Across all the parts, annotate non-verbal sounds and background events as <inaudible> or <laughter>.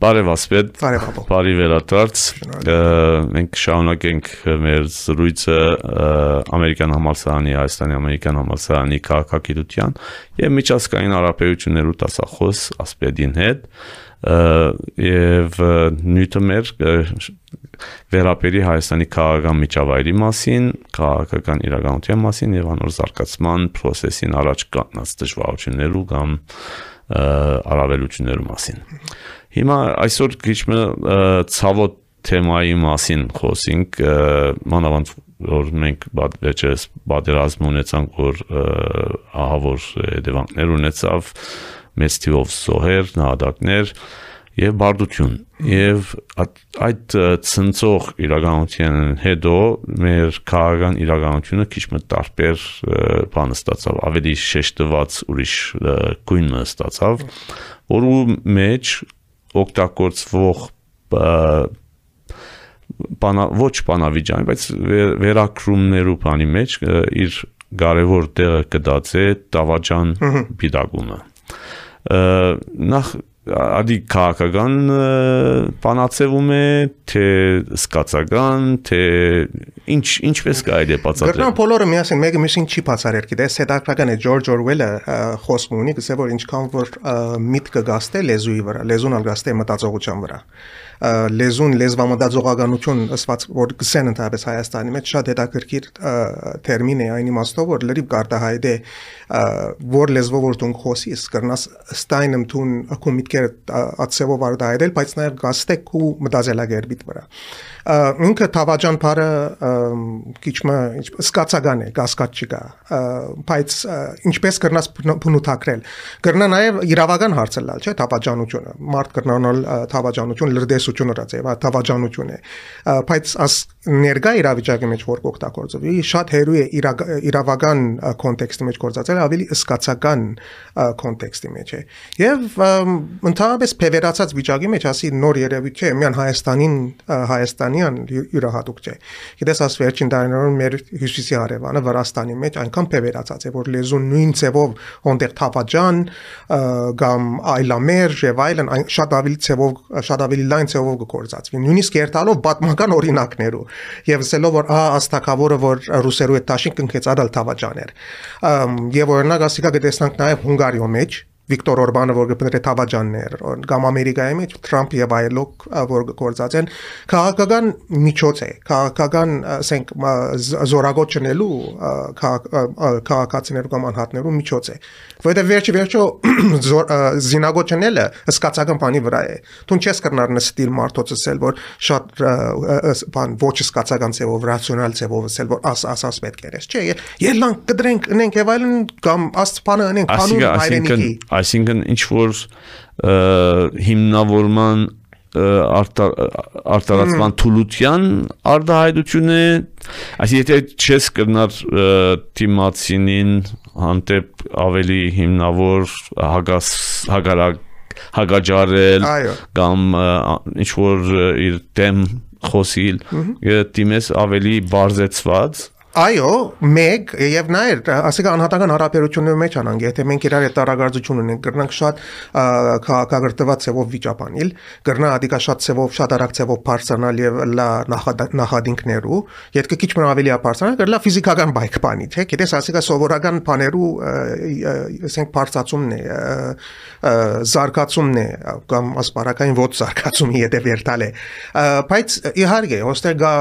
Բարև ասպետ, Բարև ապա։ բարի վերադարձ։ Ա, Մենք շարունակենք մեր զրույցը ա, ամերիկյան համալսարանի, Հայաստանի ամերիկյան համալսարանի քաղաքագիտության եւ միջազգային հարաբերություններու տասախոս ասպետին հետ ա, եւ ա, նյութը մեր ա, վերապերի Հայաստանի քաղաքական միջավայրի մասին, քաղաքական իրականության մասին եւ անոր զարգացման process-ին առաջ կանգնած դժվարություններու կամ ա, առավելություններու մասին։ Հիմա այսօր քիչ ցավոտ թեմայի մասին խոսենք, մանավանդ որ մենք բաժես բادرազմ ունեցանք, որ ահա որ դեվանքներ ունեցավ մեծ թիվով սոհեր, նահատակներ եւ բարդություն։ Եվ այդ ցնցող իրականության հետո մեր քաղաքական իրականությունը քիչ մը տարբեր բան ստացավ, ավելի շեշտված ուրիշ գույն ստացավ, որու մեջ օգտագործվող բանա ոչ բանավիճանի, բայց վեր- վերակրումներու բանի մեջ իր կարևոր տեղը կդած է տավաճան բիդագումը։ Ը, Նախ ադի քաղաքական ը, բանացևում է, թե սկացական, թե ինչ ինչպես կարելի է բացատրել։ Գրնան բոլորը միասին մեկը մյուսին չի բացարեր գիտես հետաքրական է Ջորջ Օրվելը խոսում ունի գսե որ ինչքան որ միտքը գաստե լեզուի վրա լեզուն ալ գաստե մտածողության վրա լեզուն լեզվամտածողականություն ըսված որ գսեն ընդհանրապես Հայաստանի մեջ շատ հետաքրքիր տերմին է այն իմաստով որ լրիվ գարտահայտ է որ լեզվով որ դու խոսիս կրնաս ստայնմ դու ակու միտքեր ածևով արդայել բայց նաև գաստեք ու մտածելակերպիտ վրա ինքը թավաճան բարը քիչմը սկացական է, կասկած չկա, բայց ինչպես կրնաս փնութակրել։ Կրնա նաև իրավական հարցը լալ, չէ, թավաճանությունը։ Մարդ կրնանալ թավաճանություն լրդեսությունը ռացե, վա թավաճանություն է։ Բայց աս ներկա իրավիճակի մեջ որ կօգտագործվի, շատ հերու է իրավական կոնտեքստի մեջ գործածել, ավելի սկացական կոնտեքստի մեջ է։ Եվ ընդհանրապես փեվերացած վիճակի մեջ ասի նոր երևույթ չէ, միան Հայաստանին Հայաստանյան յու- յուրահատուկ չէ։ Գիտես աս վերջին տարիներում մեր հյուսիսի հարևանը Վրաստանի մեջ այնքան փեվերացած է, որ լեզուն նույն ցևով հոնդեր թավաճան ա, կամ այլամեր եւ այլն այն շատ ավելի ցևով շատ ավելի լայն ցևով կգործածվի։ Նույնիսկ երթալով պատմական օրինակներով եւ ասելով որ ահա աստակավորը որ ռուսերու հետ տաշին կնքեց ադալ թավաճաներ։ Ամ, Եվ օրինակ ասիկա կտեսնանք նաեւ Հունգարիո մեջ Վիկտոր Օրբանը որ գտնե թավաճաններ կամ Ամերիկայի մեջ Թրամփ եւ այլոք որ գործած են քաղաքական միջոց է քաղաքական ասենք զորագոտ չնելու քաղաքացիներու կամ անհատներու միջոց է որովհետեւ վերջի վերջո զինագոտ չնելը սկացական բանի վրա է դու չես կրնար նստիլ մարդոց ասել որ շատ բան ոչ սկացական ձևով ռացիոնալ ձևով ասել որ աս աս աս պետք է չէ ելանք կդրենք ընենք եւ այլն կամ աստփանը qanun այսինքն, հայրենիքի այսինքն ինչ որ հիմնավորման ը, արտա- արտարացման թուլության արդահայտություն է այսինքն եթե չես կրնար թիմացինին հանդեպ ավելի հիմնավոր հագաս հագարակ հագաջարել Այո։ կամ ինչ որ իր դեմ խոսիլ դիմես ավելի բարձեցված Այո, մեկ եւ նաեւ ասիկա անհատական հարաբերությունների մեջ անանք, եթե մենք իրար հետ տարագարձություն ունենք, կրնանք շատ քաղաքագրտված ցևով վիճապանել, կրնա ադիկա շատ ցևով, շատ արագ ցևով բարձրանալ եւ լա նախադ- նախադինքներու, եթե քիչ մը ավելի ապարցանալ, կրնա ֆիզիկական բայկ բանի, չէ՞, գիտես ասիկա սովորական բաներու ասենք բարձացումն է, զարգացումն է կամ ասպարակային ոչ զարգացումի եթե վերտալ է բայց իհարկե ոստեղ գա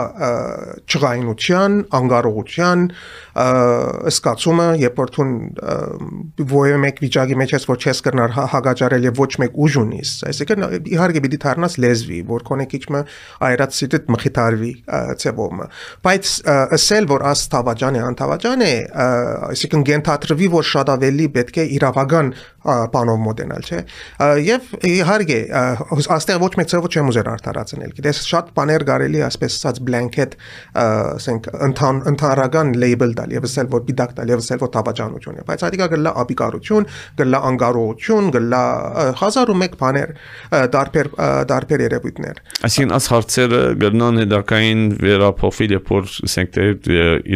չղայնության անկարողության ա, սկացումը երբ որ դու ոյե մեկ վիճակի մեջ ես որ չես կրնար հա- հագաճարել եւ ոչ մեկ ուժ ունիս այսինքն իհարկե պիտի դառնաս լեզվի որ կոնե քիչ մը այրած սիտդ մխիթարվի ցեվոմը բայց ասել որ աս թավաճան է անթավաճան է այսինքն գենթատրվի որ շատ ավելի պետք է իրավական բանով մոդենալ չէ եւ իհարկե ա, աստեղ ոչ մեկ ցեվով չեմ ուզեր արդարացնել գիտես շատ բաներ կարելի ասպես ասած blanket ասենք ընթան ընդհանրական label տալ եւ ասել որ պիտակ տալ եւ ասել որ թավաճանություն է բայց այդիկա գլա ապիկարություն գլա անկարողություն գլա հազար ու մեկ բաներ դարբեր դարբեր երևույթներ Այսինքն աս հարցերը գրնան հետակային վերափոխվել երբ որ ասենք թե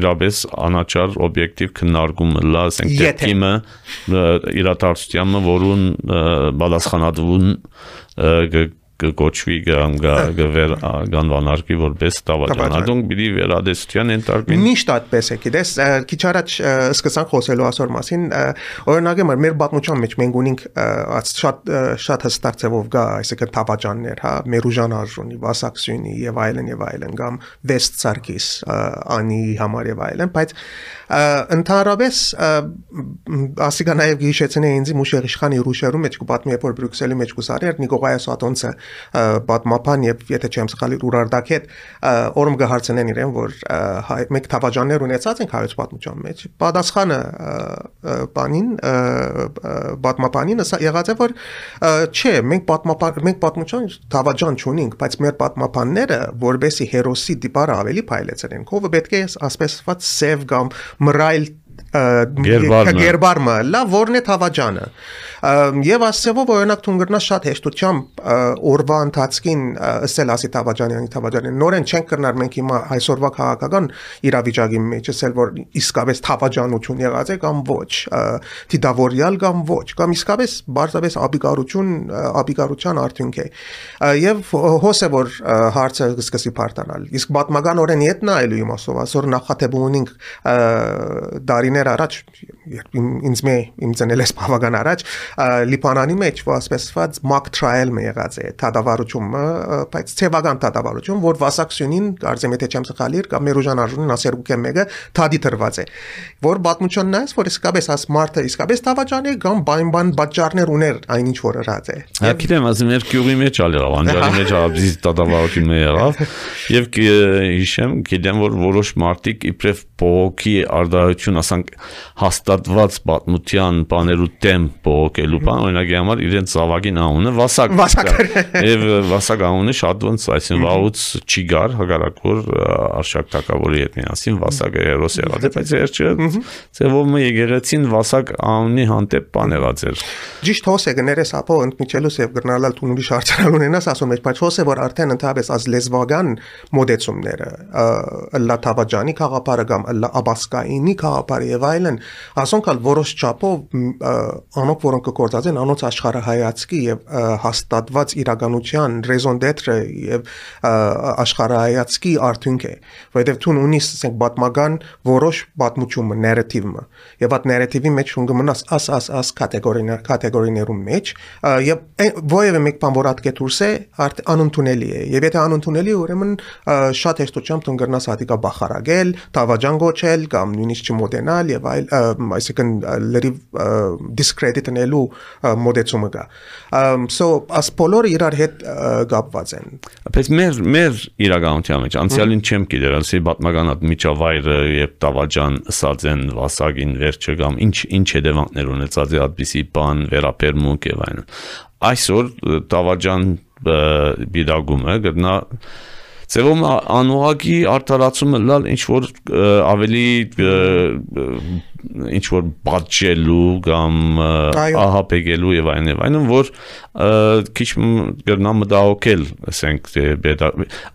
իրապես անաչար օբյեկտիվ քննարկումը լա ասենք թե թիմը իրադարձությանը որուն ը, բալասխանատուն ը, գ- կոչվի կամ գվեր գանվանարկվի որպես տավաճան։ Ադոնք պիտի վերադեսության ենթարկվին։ Միշտ այդպես է, գիտես, քիչ առաջ սկսանք խոսելու ասոր մասին, օրինակ եմ մեր պատմության մեջ մենք ունենք շատ շատ հստակ ձևով գա, այսինքն տավաճաններ, հա, Մերուժան արժունի, Վասակսյունի եւ այլն եւ այլն կամ Վեստ Սարգիս անի համար եւ այլն, բայց ընդհանրապես ասիկա նաև գիշեցնե ինձ մուշեր իշխանի ռուշերու մեջ կպատմի որ բրյուսելի մեջ կուսարի Նիկողայ Սատոնցը պատմապան եւ եթե չեմ սխալի ուրարդակ հետ օրում կհարցնեն իրեն որ մեկ թավաջաններ ունեցած ենք հայոց պատմության մեջ պատասխանը բանին պատմապանին եղած է որ չէ մենք պատմապան մենք պատմության թավաջան չունենք բայց մեր պատմապանները որբեսի հերոսի դիպարը ավելի փայլեցրեն կովը պետք է ասպես ասված սև կամ մռայլ գերբարմը լավ որն է թավաջանը եւ ասեվով օրինակ թուն գրնա շատ հեշտությամբ օրվա ընթացքին ասել ասի թավաջանյանի թավաջանյան նորեն չենք կրնար մենք հիմա այսօրվա քաղաքական իրավիճակի մեջ ասել որ իսկապես թավաջանություն եղած է կամ ոչ դիտավորյալ կամ ոչ կամ իսկապես բարձրապես աբիգարություն աբիգարության արդյունք է եւ հոս է որ հարցը սկսի բարտանալ իսկ պատմական օրեն իդ նայելու իմաստով ասոր նախատեբում ունենք դարիներ առաջ ինձ մե իմ ծնելես բավական առաջ Լիբանանի մեջ ասպեսված mock trial-ը եղած է դատավարությունը բայց ցեվական դատավարություն որ վասակցյունին կարծեմ եթե չեմ սխալիր կամ Մերուժան արժունին ասերուկե մեկը թադի տրված է որ պատմությունն այս որ իսկապես աս մարտը իսկապես դավաճան է կամ բայն-բան պատճառներ ուներ այնինչ որ ըրած է Հա գիտեմ ասում մեր գյուղի մեջ ալ եղավ անջարի մեջ աբզի դատավարությունը եղավ <laughs> եւ հիշեմ գիտեմ որ որոշ մարտիկ իբրև բողոքի արդարություն ասանք հաստատված պատմության բաներու դեմ բողոքելու բան օրինակի համար իրենց զավակին անունը Վասակ <laughs> Վասակ եւ Վասակ անունը շատ ոնց այսին վաղուց չի գար հակառակոր արշակ թակավորի հետ միասին Վասակը հերոս եղած է բայց երջը ձևով մը եկեղեցին Վասակ անունի հանդեպ բան եղած էր Ճիշտ հոս է գներես ապո ընդմիջելուս եւ գրնալալ թունուլի շարժանալ ունենաս ասում ես բայց հոս է որ արդեն ընդհանրապես ազ լեզվական մոդեցումները լա թավաջանի խաղապարը կամ լա աբասկայինի խաղապարը եւ այլն ասոնք ալ որոշ չափով անոնք որոնք կգործածեն անոնց աշխարհայացքի եւ հաստատված իրականության ռեզոն դետրը եւ աշխարհայացքի արդյունք է որովհետեւ ցուն ունի ասենք պատմական որոշ պատմություն նարատիվը եւ այդ նարատիվի մեջ ունգ մնաս աս աս աս կատեգորիներ կատեգորիներում մեջ եւ ովևէ մեկ բան որ ատկե դուրս է անընդունելի է եւ եթե անընդունելի ուրեմն շատ հեշտությամբ դու գրնաս հատիկա բախարագել, տավաջան գոչել կամ նույնիսկ չմոդենալ եւ այլ այսինքն լրիվ discredit-նելու մոդեցումը կա so as բոլորը իրար հետ կապված են բայց մեր մեր իրականության մեջ անցյալին չեմ գիտեր ասի պատմականատ միջավայրը եւ տավաջան ասած են վասագին վերջը կամ ինչ ինչ հետևանքներ ունեցած է այդպիսի բան վերապերմունք եւ այլն այսօր տավաջան բիդագումը գտնա Ձևում անուղակի արտարացումը լալ ինչ որ ավելի ինչ որ բաճելու կամ ահապեկելու եւ այն եւ այնն որ քիչ գրնա մտահոգել ասենք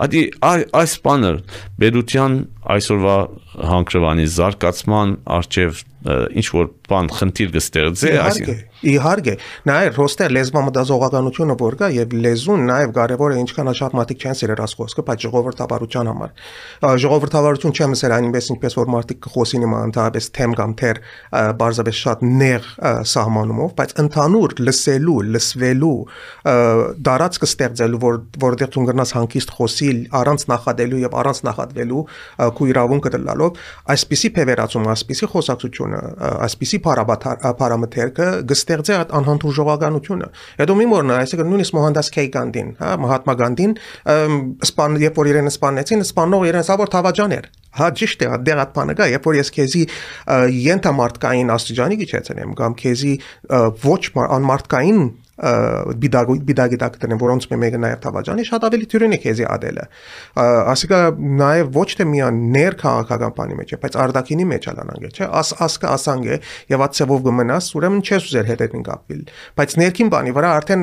ադի այս բանը բերության այսօրվա հանքրվանի զարգացման արժեվ ինչ որ բան խնդիր կստեղծի այսինքն իհարկե նաև ռոստեր լեզվամտազողականությունը որ կա եւ լեզուն նաև կարեւոր է ինչքան շատ մարդիկ չեն սիրել աս խոսքը բայց ժողովրդավարության համար ժողովրդավարություն չեմ ասել այնպես ինչպես որ մարդիկ կխոսին իմ ընդհանրապես թեմ կամ թեր բարձրապես շատ նեղ սահմանումով բայց ընդհանուր լսելու լսվելու դարած կստեղծելու որ որտեղ դու գրնաս հանկիստ խոսիլ առանց նախադելու եւ առանց նախադվելու քու իրավունքը դլալով այսպիսի փեվերացում այսպիսի խոսակցությունը այսպիսի պարամետրը գստեղծե այդ անհանդուր ժողովականությունը հետո մի մորնա այսինքն նույնիսկ Մոհանդաս Քեյ Գանդին հա Մահատմա Գանդին սպան երբ որ իրեն սպանեցին սպանող իրեն սավոր թավաջան էր հա ճիշտ է դեր այդ բանը կա երբ որ ես քեզի ենթամարտկային աստիճանի գիչեցնեմ կամ քեզի ոչ անմարտկային բիդագիտակներն որոնց մեկը նաև Թավաջանի շատ ավելի թյուրին է քեզի ադելը ասիկա նաև ոչ թե միան ներ քաղաքական բանի մեջ է բայց արդակինի մեջ ալանանգ է չէ աս ասկա ասանգ է եւ ածեվով գմնաս ուրեմն չես ուզեր հետեւին կապվել բայց ներքին բանի վրա արդեն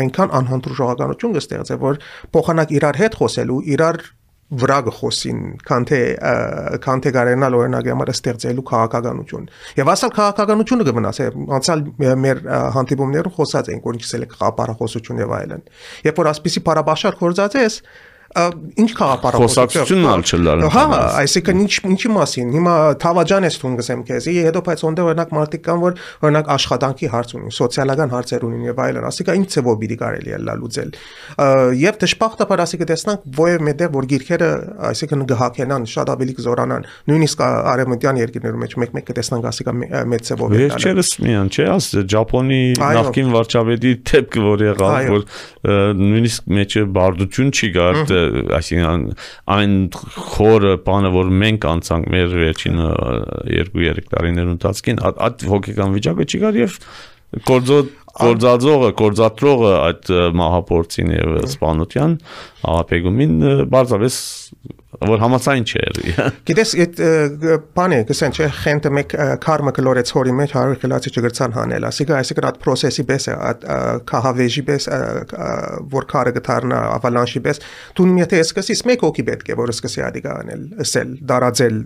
այնքան անհանդուրժողականություն կստեղծե որ փոխանակ իրար հետ խոսելու իրար վրա գխոսին, քան թե քան թե գարենալ օրինակ համար ստեղծելու քաղաքականություն։ Եվ ասալ քաղաքականությունը կմնաս, անցալ մեր հանդիպումներում խոսած ենք, որ ինչպես է խաղապարախոսություն եւ այլն։ Երբ որ ասպիսի բարաբաշար կորզած ես, ինչ քաղաքապարախոսությունն ալ չլարն։ Հա, այսինքն ինչ ինչի մասին։ Հիմա Թավաջան ես թուն գսեմ քեզ։ Հետո բայց ոնդե օրինակ մարդիկ կան, որ օրինակ աշխատանքի հարց ունին, սոցիալական հարցեր ունին եւ այլն։ Ասիկա ինչ ծավալ պիտի կարելի է լալուծել։ Եվ դժբախտաբար ասիկա տեսնանք ովև մետեղ որ գիրքերը այսինքն գահակենան, շատ ավելի կզորանան։ Նույնիսկ արևմտյան երկրներում մեջ մեկ-մեկ կտեսնանք ասիկա մեծ ծավալ։ Վերջերս միան, չէ՞, աս Ճապոնի նախկին վարչապետի դեպքը որ եղավ, որ նույնիսկ մեջը բարդություն չի գար այսինքն այն խորը բանը, որ մենք անցանք մեր վերջին 2-3 տարիների ընթացքին, այդ հոգեկան վիճակը չի գար եւ կորձո կորձածողը, կորձատրողը այդ մահապորցին եւ սպանության աղապեգումին բարձավես որ համացային չէր։ <laughs> Գիտես, այդ բանը, գսեն չէ, խենտը մեկ կարմը կլորեց հորի մեջ հարը կլացի չգրցան հանել։ Ասիկա, այսինքն այդ process-ի պես է, այդ քահավեժի պես, որ կարը գտարնա ավալանշի պես, դու եթե սկսես մեկ հոգի պետք է, որ սկսի ադիգա անել, ասել, դարաձել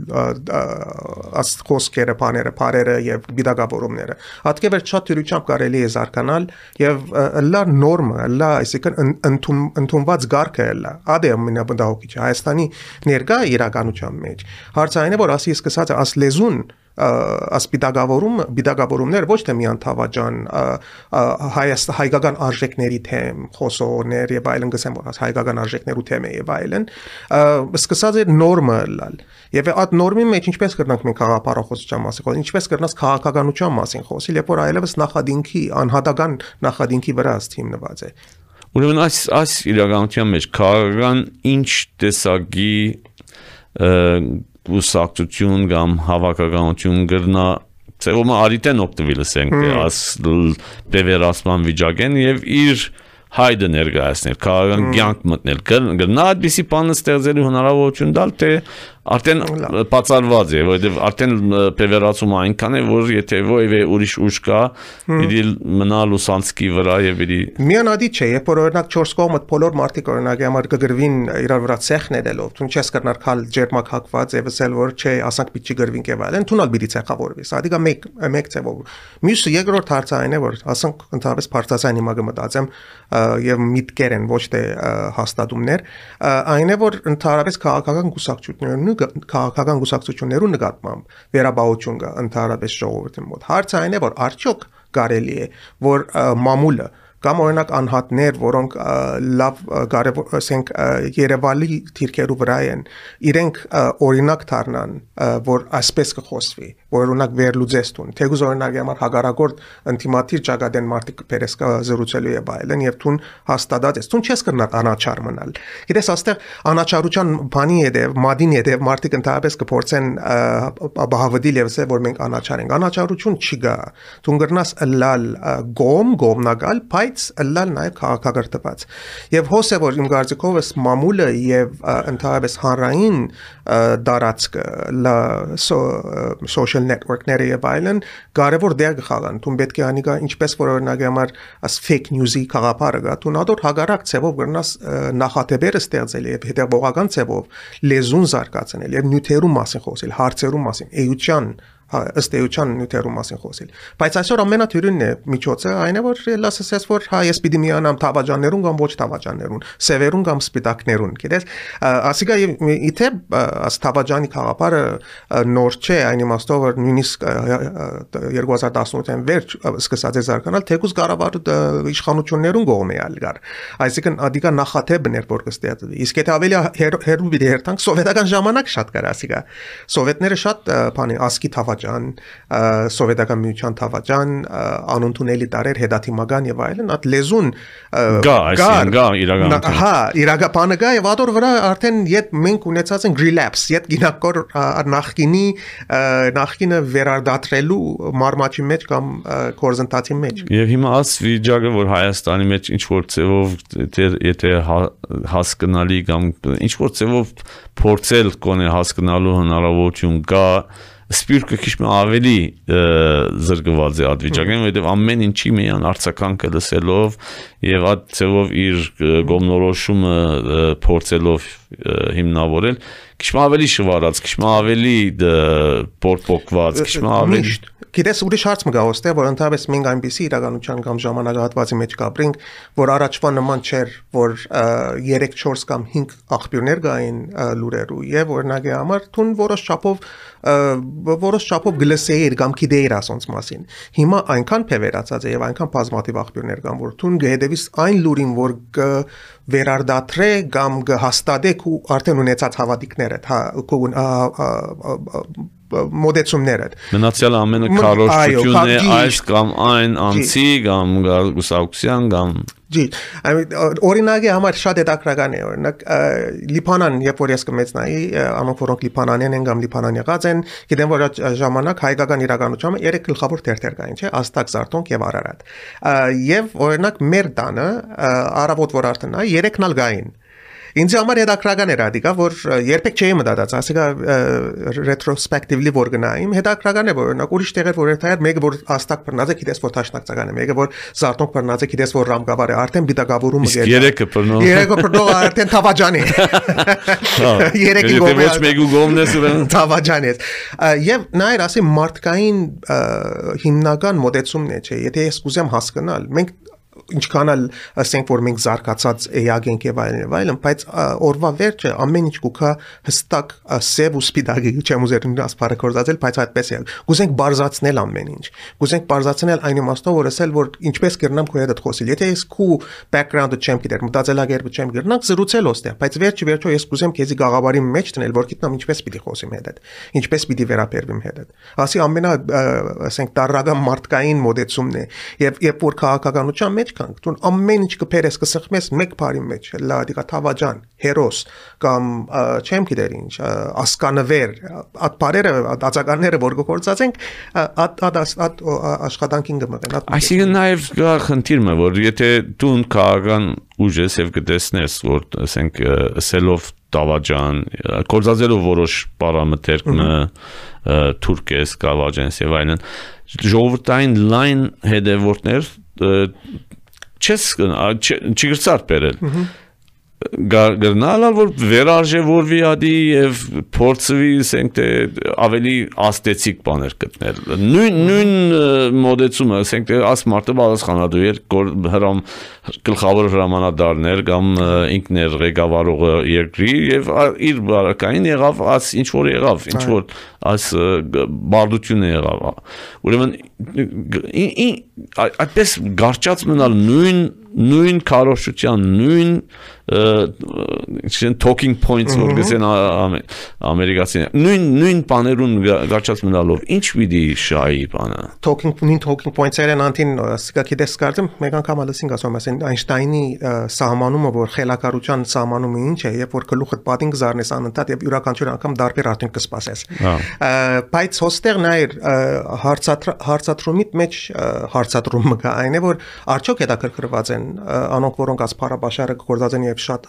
աս խոսքերը, բաները, բարերը եւ բիդագավորումները։ Հատկե վերջ շատ դյուրությամբ կարելի է զարգանալ եւ լա նորմը, լա այսինքն ընդունված գարկը լա։ Ադե ամենաբնդահոգիչ Հայաստանի ներկա իրականության մեջ։ Հարցային է որ ասի սկսած աս լեզուն ասպիտագավորում բիդագավորումներ ոչ թե միան թավաջան հայաստ հայկական արժեքների թեմ խոսողներ եւ այլն գսեմ որ հայկական արժեքներու թեմ է եւ այլն սկսած է նորմը լալ եւ այդ նորմի մեջ ինչպես կրնանք մենք քաղաքապարախոսության մասին խոսել ինչպես կրնաս քաղաքականության մասին խոսել երբ որ այլևս նախադինքի անհատական նախադինքի վրա հիմնված է Ուրեմն այս այս իրականության մեջ քաղաքական ինչ տեսակի ուսակցություն կամ հավաքականություն գրնա ծեվում արիտեն օգտվելս ենք աս բևերասման վիճակեն եւ իր հայդը ներկայացնել, քաղաքական կյանք մտնել, գնա այդպիսի բանը ստեղծելու հնարավորություն տալ, թե արդեն բացառված է, որովհետև արդեն պևերացումը այնքան է, որ եթե ոևէ ուրիշ ուժ կա, պիտի մնա լուսանցքի վրա եւ պիտի Միանադի չէ, երբ որ օրինակ 4 կողմը բոլոր մարդիկ օրինակ համար կգրվին իրար վրա ցեխ ներելով, դու չես կրնար քալ ջերմակ հակված եւ ասել որ չէ, ասանք պիտի գրվին եւ այլն, դու նալ պիտի ցեխավորվի։ Սա դիգա մեկ մեկ ցեվով։ Մյուսը երկրորդ հարցը այն է, որ ասանք ընդհանրապես բարձրացան հիմա կմտածեմ եւ միտքեր են ոչ թե հաստատումներ, այն է որ ընդհանրապես քաղաքական գուսակցություններն քաղաքական գուսակցություններու նկատմամբ վերաբաություն կա ընդհանրապես ժողովրդի մոտ։ Հարցը այն է, որ արդյոք կարելի է, որ մամուլը կամ օրինակ անհատներ, որոնք լավ կարևոր, ասենք Երևանի թիրքերու վրա են, իրենք օրինակ դառնան, որ այսպես կխոսվի, որ օրինակ վերլուծեստուն։ Թեգուզ օրինակ համար հագարակորդ ինտիմատիր ճակատեն մարդիկ պերեսկա զրուցելու եւ այլն եւ ցուն հաստատած ես։ Ցուն չես կրնա անաչար մնալ։ Գիտես, աստեղ անաչարության բանի հետեւ, մադին հետեւ մարդիկ ընդհանրապես կփորձեն բահավդիլ եւ ասել, որ մենք անաչար ենք։ Անաչարություն չի գա։ Ցուն կրնաս լալ գոմ, գոմնագալ, բայց լալ նաեւ քաղաքակրթված։ Եվ հոս է որ իմ կարծիքով էս մամուլը եւ ընդհանրապես հանրային դարածքը լա social network-ները եւ այլն կարևոր դեր կխաղան։ Դու պետք է անիկա ինչպես որ օրինակ համար as fake news-ի խաղապարը գա, դու նադոր հագարակ ցևով գրնաս նախատեպերը ստեղծել եւ հետեւողական ցևով լեզուն զարգացնել եւ նյութերու մասին խոսել, հարցերու մասին, էության հա ըստ էության նյութերու մասին խոսել բայց այսօր ամենաթյուրինն է միջոցը այն է որ լասեսես որ հա ես պիտի միանամ թավաջաններուն կամ ոչ թավաջաններուն սևերուն կամ սպիտակներուն գիտես ասիկա իթե աս թավաջանի խաղապարը նոր չէ այն իմաստով որ նույնիսկ 2018-ին վերջ սկսած է զարգանալ թեկուզ Ղարաբաղ իշխանություններուն կողմի ալ գար այսինքն ադիկա նախաթեբն էր որ կստեղծվի իսկ եթե ավելի հերու վիդե հերթանք սովետական ժամանակ շատ կար ասիկա սովետները շատ բանի ասկի թավաջ թավաճան, սովետական միության թավաճան, անընդունելի տարեր հետաթիմական եւ այլն, այդ լեզուն գա, այսինքն գա իրականություն։ Հա, իրակապանը գա եւ ադոր վրա արդեն իդ մենք ունեցած ենք relapse, իդ գինակոր նախկինի նախկինը վերարտադրելու մարմաճի մեջ կամ կորզընթացի մեջ։ Եվ հիմա աս վիճակը, որ Հայաստանի մեջ ինչ որ ծևով եթե հասկանալի կամ ինչ որ ծևով փորձել կոնե հասկանալու հնարավորություն կա, սպյուրքը քիչ մը ավելի զրկված է ադվիճակեն, որովհետև ամեն ինչի միան արցականքը լսելով եւ այդ ծևով իր գոմնորոշումը փորձելով հիմնավորել, քիչ ավելի շվարած, քիչ ավելի պորպոկված, քիչ ավելի Գիտես ուրիշ հարց մը գաոստե, որ ընդհանրապես մենք այնպեսի իրականության կամ ժամանակահատվածի մեջ կապրինք, որ առաջվա նման չէր, որ 3, 4 կամ 5 աղբյուրներ կային լուրերու եւ օրինակի համար թուն որոշ չափով որոշ չափով գլսեիր կամ գիտեիր ասոնց մասին։ Հիմա այնքան փևերացած է եւ այնքան բազմաթիվ աղբյուրներ կան, որ թուն գեհդեվիս այն լուրին, որ կը վերարտադրե կամ կհաստատեք ու արդեն ունեցած հավատիկները, հա մոդեցումները։ Մնացյալը ամենը քարոշչությունն է այս կամ այն անցի կամ գուսակցության կամ Ջի, օրինակի համար շատ հետաքրական է օրինակ Լիբանան, երբ որ ես կմեցնայի, անոնք որոնք Լիբանանյան են կամ Լիբանան եղած են, գիտեմ որ ժամանակ հայկական իրականությունը երեք գլխավոր թերթեր կային, չէ, Աստակ, Զարթոնք եւ Արարատ։ Եվ օրինակ մեր տանը առավոտ որ արդեն այ երեքն ալ գային Ինձ համար հետաքրական էր ադիկա, որ երբեք չէի մտածած, ասիկա retrospectively որ գնայիմ, հետաքրական է որ օրինակ ուրիշ տեղեր որ երթայր մեկը որ աստակ բռնած է, գիտես որ տաշնակցական է, մեկը որ զարտոնք բռնած է, գիտես որ ռամկավար է, արդեն բիտակավորումը գեր։ Երեքը բռնող։ Երեքը բռնող արդեն թավաջանի։ Երեքի գոմը։ Ոչ մեկու գոմնես ուրեմն թավաջանի է։ Եվ նայր ասի մարդկային հիմնական մոդեցումն է, չէ, եթե ես կուզեմ հասկանալ, մենք ինչքան էլ ասենք որ մենք զարգացած էակ ենք եւ այլն եւ այլն, բայց օրվա վերջը ամեն ինչ կուքա հստակ սև ու սպիտակի չեմ ուզեր ասփարը կորզածել, բայց այդպես է։ Գուզենք բարձացնել ամեն ինչ։ Գուզենք բարձացնել այն իմաստով որ ասել որ ինչպես կրնամ քո հետ խոսել։ Եթե ես քու background-ը չեմ գիտեր, մտածելակերպը չեմ գտնանք զրուցել ոստեղ, բայց վերջի վերջո ես կուզեմ քեզի գաղավարի մեջ տնել, որ գիտնամ ինչպես պիտի խոսիմ հետ։ Ինչպես պիտի վերապերվիմ հետ։ Ասի ամենա ասենք տարրական մարդկային մոդեցումն է։ Եվ երբ որ քաղաքականության մեջ կանք դու ամեն ինչ կփերես կսխմես մեկ բարի մեջ լա դիկա թավաջան հերոս կամ չեմ գիտեր ինչ ասկանվեր այդ բարերը ածականները որ գործածենք այդ այդ աշխատանքին կմղեն այսինքն նաև գա խնդիրը որ եթե դու քաղաքական ուժ ես եւ կտեսնես որ ասենք սելով տավաջան կորզածելով որոշ պարամետրը թուրքես կավաջանս եւ այլն ժողովրդային լայն հետևորդներ չես չգրծար բերել գտնալ որ վերարժևորվի ադի եւ փորձվի ասենք թե ավելի աստեցիկ բաներ գտնել նույն նույն մոդեցումը ասենք թե աս մարտը պատասխանատու էր հրամ գլխավոր հրամանատարներ կամ ինքն էր ղեկավարողը երկրի եւ իր բարակային եղավ աս ինչ որ եղավ ինչ որ աս բարդությունը եղավ ուրեմն այդպես գարճած մնալ նույն նույն քարոշչության նույն չեն talking points որ գսեն ամերիկացիները նույն նույն բաներուն գարչած մնալով ինչ պիտի շայի բանը? Talking նույն talking points-երը անտին սկա գիտես կարծեմ մեկ անգամ ալսին ասում ասեն Այնշտայնի սահմանումը որ խելակարության սահմանումը ինչ է երբ որ գլուխը պատին կզառնես անընդհատ եւ յուրաքանչյուր անգամ դարբեր արդյունք կսպասես բայց հոստեղ նայր հարցատրումիտ մեջ հարցատրումը կա այն է որ արդյոք հետաքրքրված են անոնք որոնք ասփարաբաշարը գործած են եւ շատ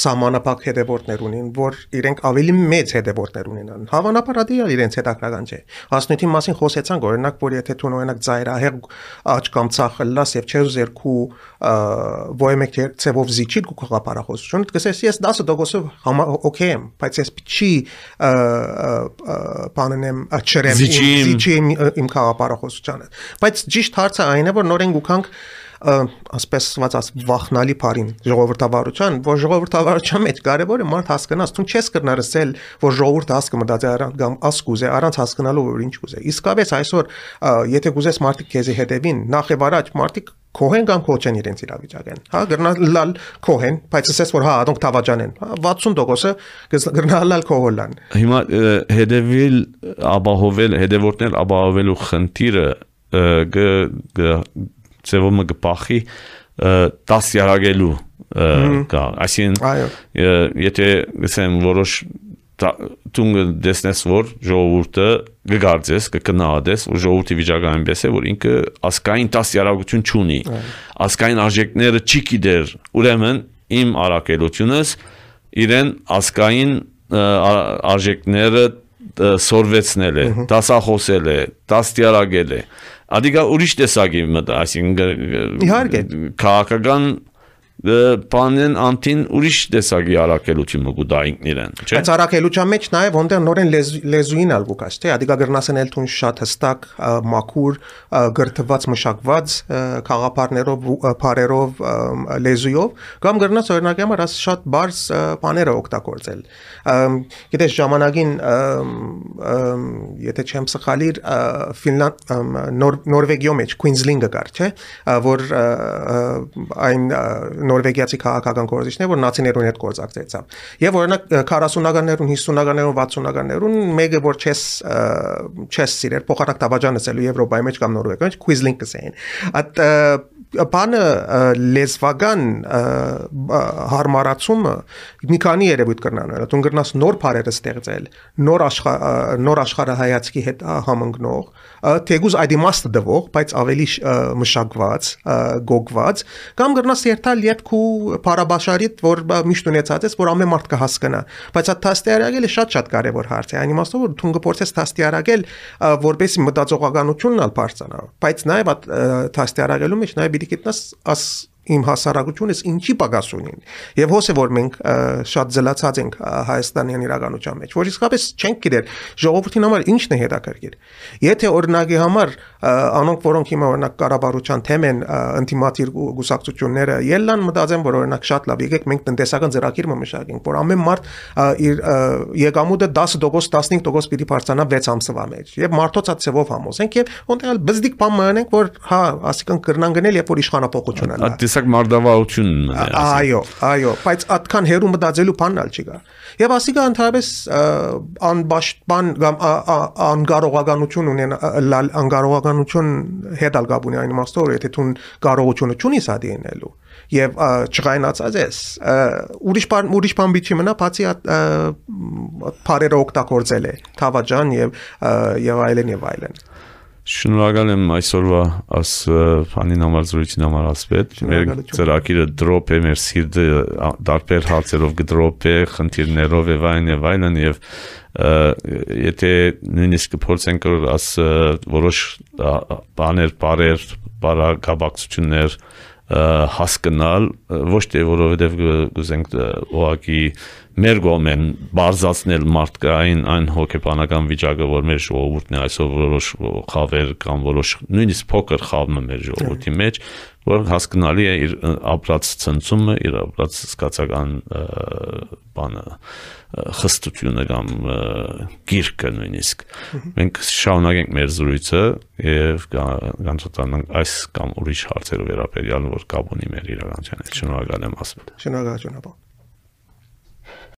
սահմանապակ հետևորդներ ունին, որ իրենք ավելի մեծ հետևորդներ ունենան։ Հավանաբար դա իրենց հետաքրական չէ։ Հասնույթի մասին խոսեցանք, օրինակ, որ եթե դու օրինակ ծայրահեղ աճ կամ ցախ լաս եւ չես զերքու ոյմեք ծևով զիջի դու խաղապարախոսություն, դգսես ես 10%-ով օքեյ եմ, բայց ես չի բանենեմ չրեմ զիջի իմ խաղապարախոսությանը։ Բայց ճիշտ հարցը այն է, որ նորեն գուքանք ասպես ասած վախնալի բարին ժողովրդավարության, որ ժողովրդավարության մեջ կարևորը մարդ հասկանաս, դու չես կրնարսել, որ ժողովուրդը հասկը մտածի առանց կամ ասկուզե առանց հասկանալու որ ինչ կուզե։ Իսկապես այսօր եթե կուզես մարդիկ քեզի հետևին, նախ եւ առաջ մարդիկ Քոհեն կամ քոչեն իրենց իրավիճակեն։ Հա գրնալ քոհեն, բայց ասես որ հա ադոնք թավաջան են։ 60%-ը գրնալ քոհոլան։ Հիմա հետևիլ ապահովել, հետևորդներ ապահովելու խնդիրը ծևոմը գպախի տասյարակելու կա այսինքն եթե ասեմ որոշ դու դեսնես որ ժողովուրդը գգարձես կկնահատես որ ժողովրդի վիճակը այնպես է որ ինքը ասկային տասյարակություն չունի ասկային արժեքները չի գիտեր ուրեմն իմ արակելությունս իրեն ասկային արժեքները սորվեցնել է, դասախոսել է, դաստիարակել է։ Ադիգա ուրիշ տեսակի մտ, այսինքն Իհարկե։ քաղաքական բանեն անտին ուրիշ տեսակի արակելություն մգու դա ինքն իրեն, չէ՞։ Բայց արակելության մեջ նաև ոնտեղ նորեն լեզ- լեզուին ալ գուկաս, թե ադիգա գրնասեն էլ թուն շատ հստակ մաքուր գրթված մշակված խաղապարներով բարերով լեզուով կամ գրնաս օրինակի համար աս շատ բարձ ա, բաները օգտագործել։ Գիտես ժամանակին ամ, ամ, եթե չեմ սխալիր ա, Ֆինլանդ Նորվեգիո մեջ Queensland-ը կար, չէ՞, որ այն նորվեգիացի քաղաքական գործիչներ, որ նացիներուն հետ գործակցեցավ։ Եվ օրինակ 40-ականներուն, 50-ականներուն, 60-ականներուն մեկը որ չես չես սիրեր փոխարակ դավաճանեցելու Եվրոպայի մեջ կամ Նորվեգիա մեջ Queensland կսեին։ Այդ բանը լեզվական հարմարացումը մի քանի երևույթ կրնանել։ Դու կրնաս նոր բարերը ստեղծել, նոր աշխա նոր աշխարհայացքի հետ համընկնող, թեգուզ այդ իմաստը դվող, բայց ավելի մշակված, գոգված, կամ կրնաս երթալ յետքու բարաբաշարիտ, որ միշտ ունեցած ես, որ ամեն մարդ կհասկանա։ Բայց այդ թաստիարակելը շատ-շատ կարևոր հարց է։ Այն իմաստով որ դու կփորձես թաստիարակել, ա, որպեսզի մտածողականությունն ալ բարձրանա։ Բայց նաև այդ ա, թաստիարակելու մեջ նաև պիտի գտնաս աս իմ հասարակությունս ինչի պակաս ունին եւ հոս է որ մենք շատ զլացած ենք հայաստանյան իրականության մեջ որ իսկապես չենք գիտեր ժողովրդին համար ինչն է հետաքրքիր եթե օրինակի համար անոնք որոնք հիմա օրինակ կառավարության թեմ են ա, ինտիմատիր գուսակցությունները ելլան մտածեմ որ օրինակ շատ լավ եկեք մենք տնտեսական ծրագիր մշակենք որ ամեն մարդ իր եկամուտը 10% 15% պիտի բարձրանա 6 ամսվա մեջ եւ մարդոց այդ ծևով համոզենք եւ ոնտեղ բզդիկ բան մնանենք որ հա ասիկան կրնան գնել երբ որ իշխանապողություն ալա տեսակ մարդավարություն մնա։ Այո, այո, բայց այդքան հերու մտածելու բանն ալ չի գա։ Եվ ասիկա ընդհանրապես ա, անբաշխտման կամ ա- ա- անկարողականություն ունեն ա- անկարողականություն հետ ալ գաբունի այն իմաստով որ եթե դու կարողությունը չունես ադինելու եւ ա, չղայնացած ես ա, ուրիշ բան ուրիշ բան բիչի մնա բացի այդ ա, բարերը օգտագործել է թավաջան եւ ա, եւ այլն եւ այլն Շնորհակալ եմ այսօրվա աս բանին համար զրույցին համար ասպետ։ Մեր ծրագիրը դրոպ է, մեր սիրտը դարբեր հարցերով կդրոպ է, խնդիրներով եւ այն եւ այլն եւ եթե նույնիսկ կփորձենք որ աս որոշ բաներ, բարեր, բարակաբակցություններ հասկանալ ոչ թե որովհետև ը, ուղղակի մեր գոմեն բարձացնել մարդկային այն հոգեբանական վիճակը որ մեր ժողովուրդն է այսօր որոշ խավեր կամ որոշ նույնիսկ փոքր խավը մեր ժողովրդի մեջ որ հասկանալի է իր ապրած ցնցումը իր ապրած սկացական բանը խստությունը կամ գիրկը նույնիսկ մենք շարունակենք մեր զրույցը եւ կանցոտանանք այս կամ ուրիշ հարցերով վերաբերյալ որ կապ ունի մեր իրականության հետ շնորհակալ եմ ասում շնորհակալություն ապա